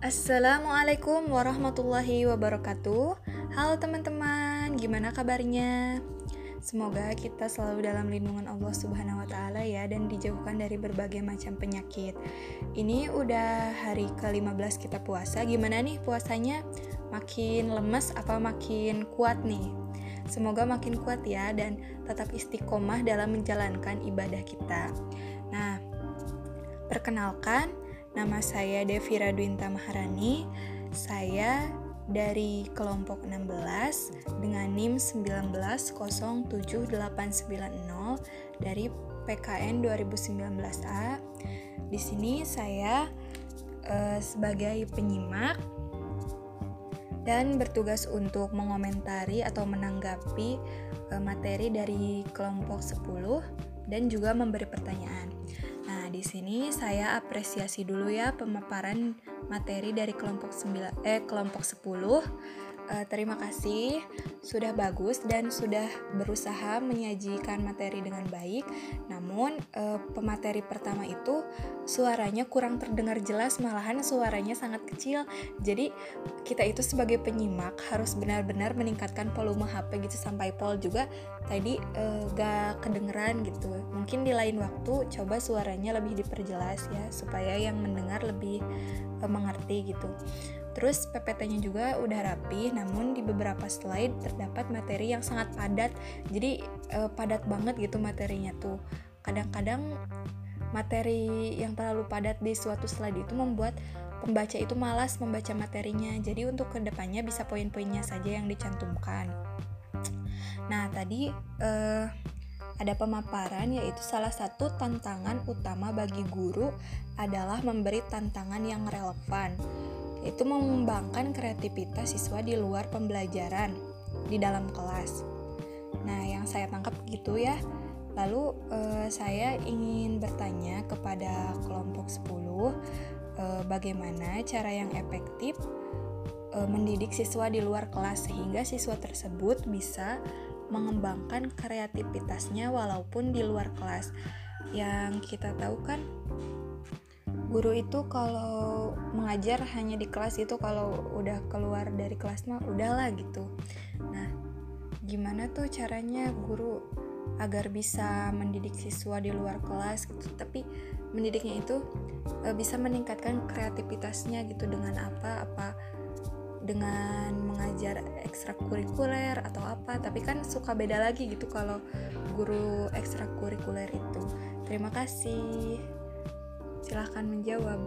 Assalamualaikum warahmatullahi wabarakatuh. Halo teman-teman, gimana kabarnya? Semoga kita selalu dalam lindungan Allah Subhanahu wa taala ya dan dijauhkan dari berbagai macam penyakit. Ini udah hari ke-15 kita puasa. Gimana nih puasanya? Makin lemes apa makin kuat nih? Semoga makin kuat ya dan tetap istiqomah dalam menjalankan ibadah kita. Nah, perkenalkan nama saya Devi Radwinta Maharani. Saya dari kelompok 16 dengan NIM 1907890 dari PKN 2019A. Di sini saya uh, sebagai penyimak dan bertugas untuk mengomentari atau menanggapi uh, materi dari kelompok 10 dan juga memberi pertanyaan. Di sini saya apresiasi dulu ya pemaparan materi dari kelompok 9 eh kelompok 10 uh, terima kasih sudah bagus dan sudah berusaha menyajikan materi dengan baik. Namun uh, pemateri pertama itu suaranya kurang terdengar jelas, malahan suaranya sangat kecil. Jadi kita itu sebagai penyimak harus benar-benar meningkatkan volume HP gitu sampai pol juga tadi uh, gak kedengeran gitu. Mungkin di lain waktu coba suaranya lebih diperjelas ya supaya yang mendengar lebih uh, mengerti gitu. Terus PPT-nya juga udah rapi, namun di beberapa slide terdapat materi yang sangat padat. Jadi eh, padat banget gitu materinya tuh. Kadang-kadang materi yang terlalu padat di suatu slide itu membuat pembaca itu malas membaca materinya. Jadi untuk ke depannya bisa poin-poinnya saja yang dicantumkan. Nah tadi eh, ada pemaparan yaitu salah satu tantangan utama bagi guru adalah memberi tantangan yang relevan itu mengembangkan kreativitas siswa di luar pembelajaran di dalam kelas. Nah, yang saya tangkap gitu ya. Lalu eh, saya ingin bertanya kepada kelompok 10 eh, bagaimana cara yang efektif eh, mendidik siswa di luar kelas sehingga siswa tersebut bisa mengembangkan kreativitasnya walaupun di luar kelas. Yang kita tahu kan guru itu kalau mengajar hanya di kelas itu kalau udah keluar dari kelas mah udahlah gitu. Nah gimana tuh caranya guru agar bisa mendidik siswa di luar kelas gitu? Tapi mendidiknya itu e, bisa meningkatkan kreativitasnya gitu. Dengan apa? Apa dengan mengajar ekstrakurikuler atau apa? Tapi kan suka beda lagi gitu kalau guru ekstrakurikuler itu. Terima kasih silahkan menjawab.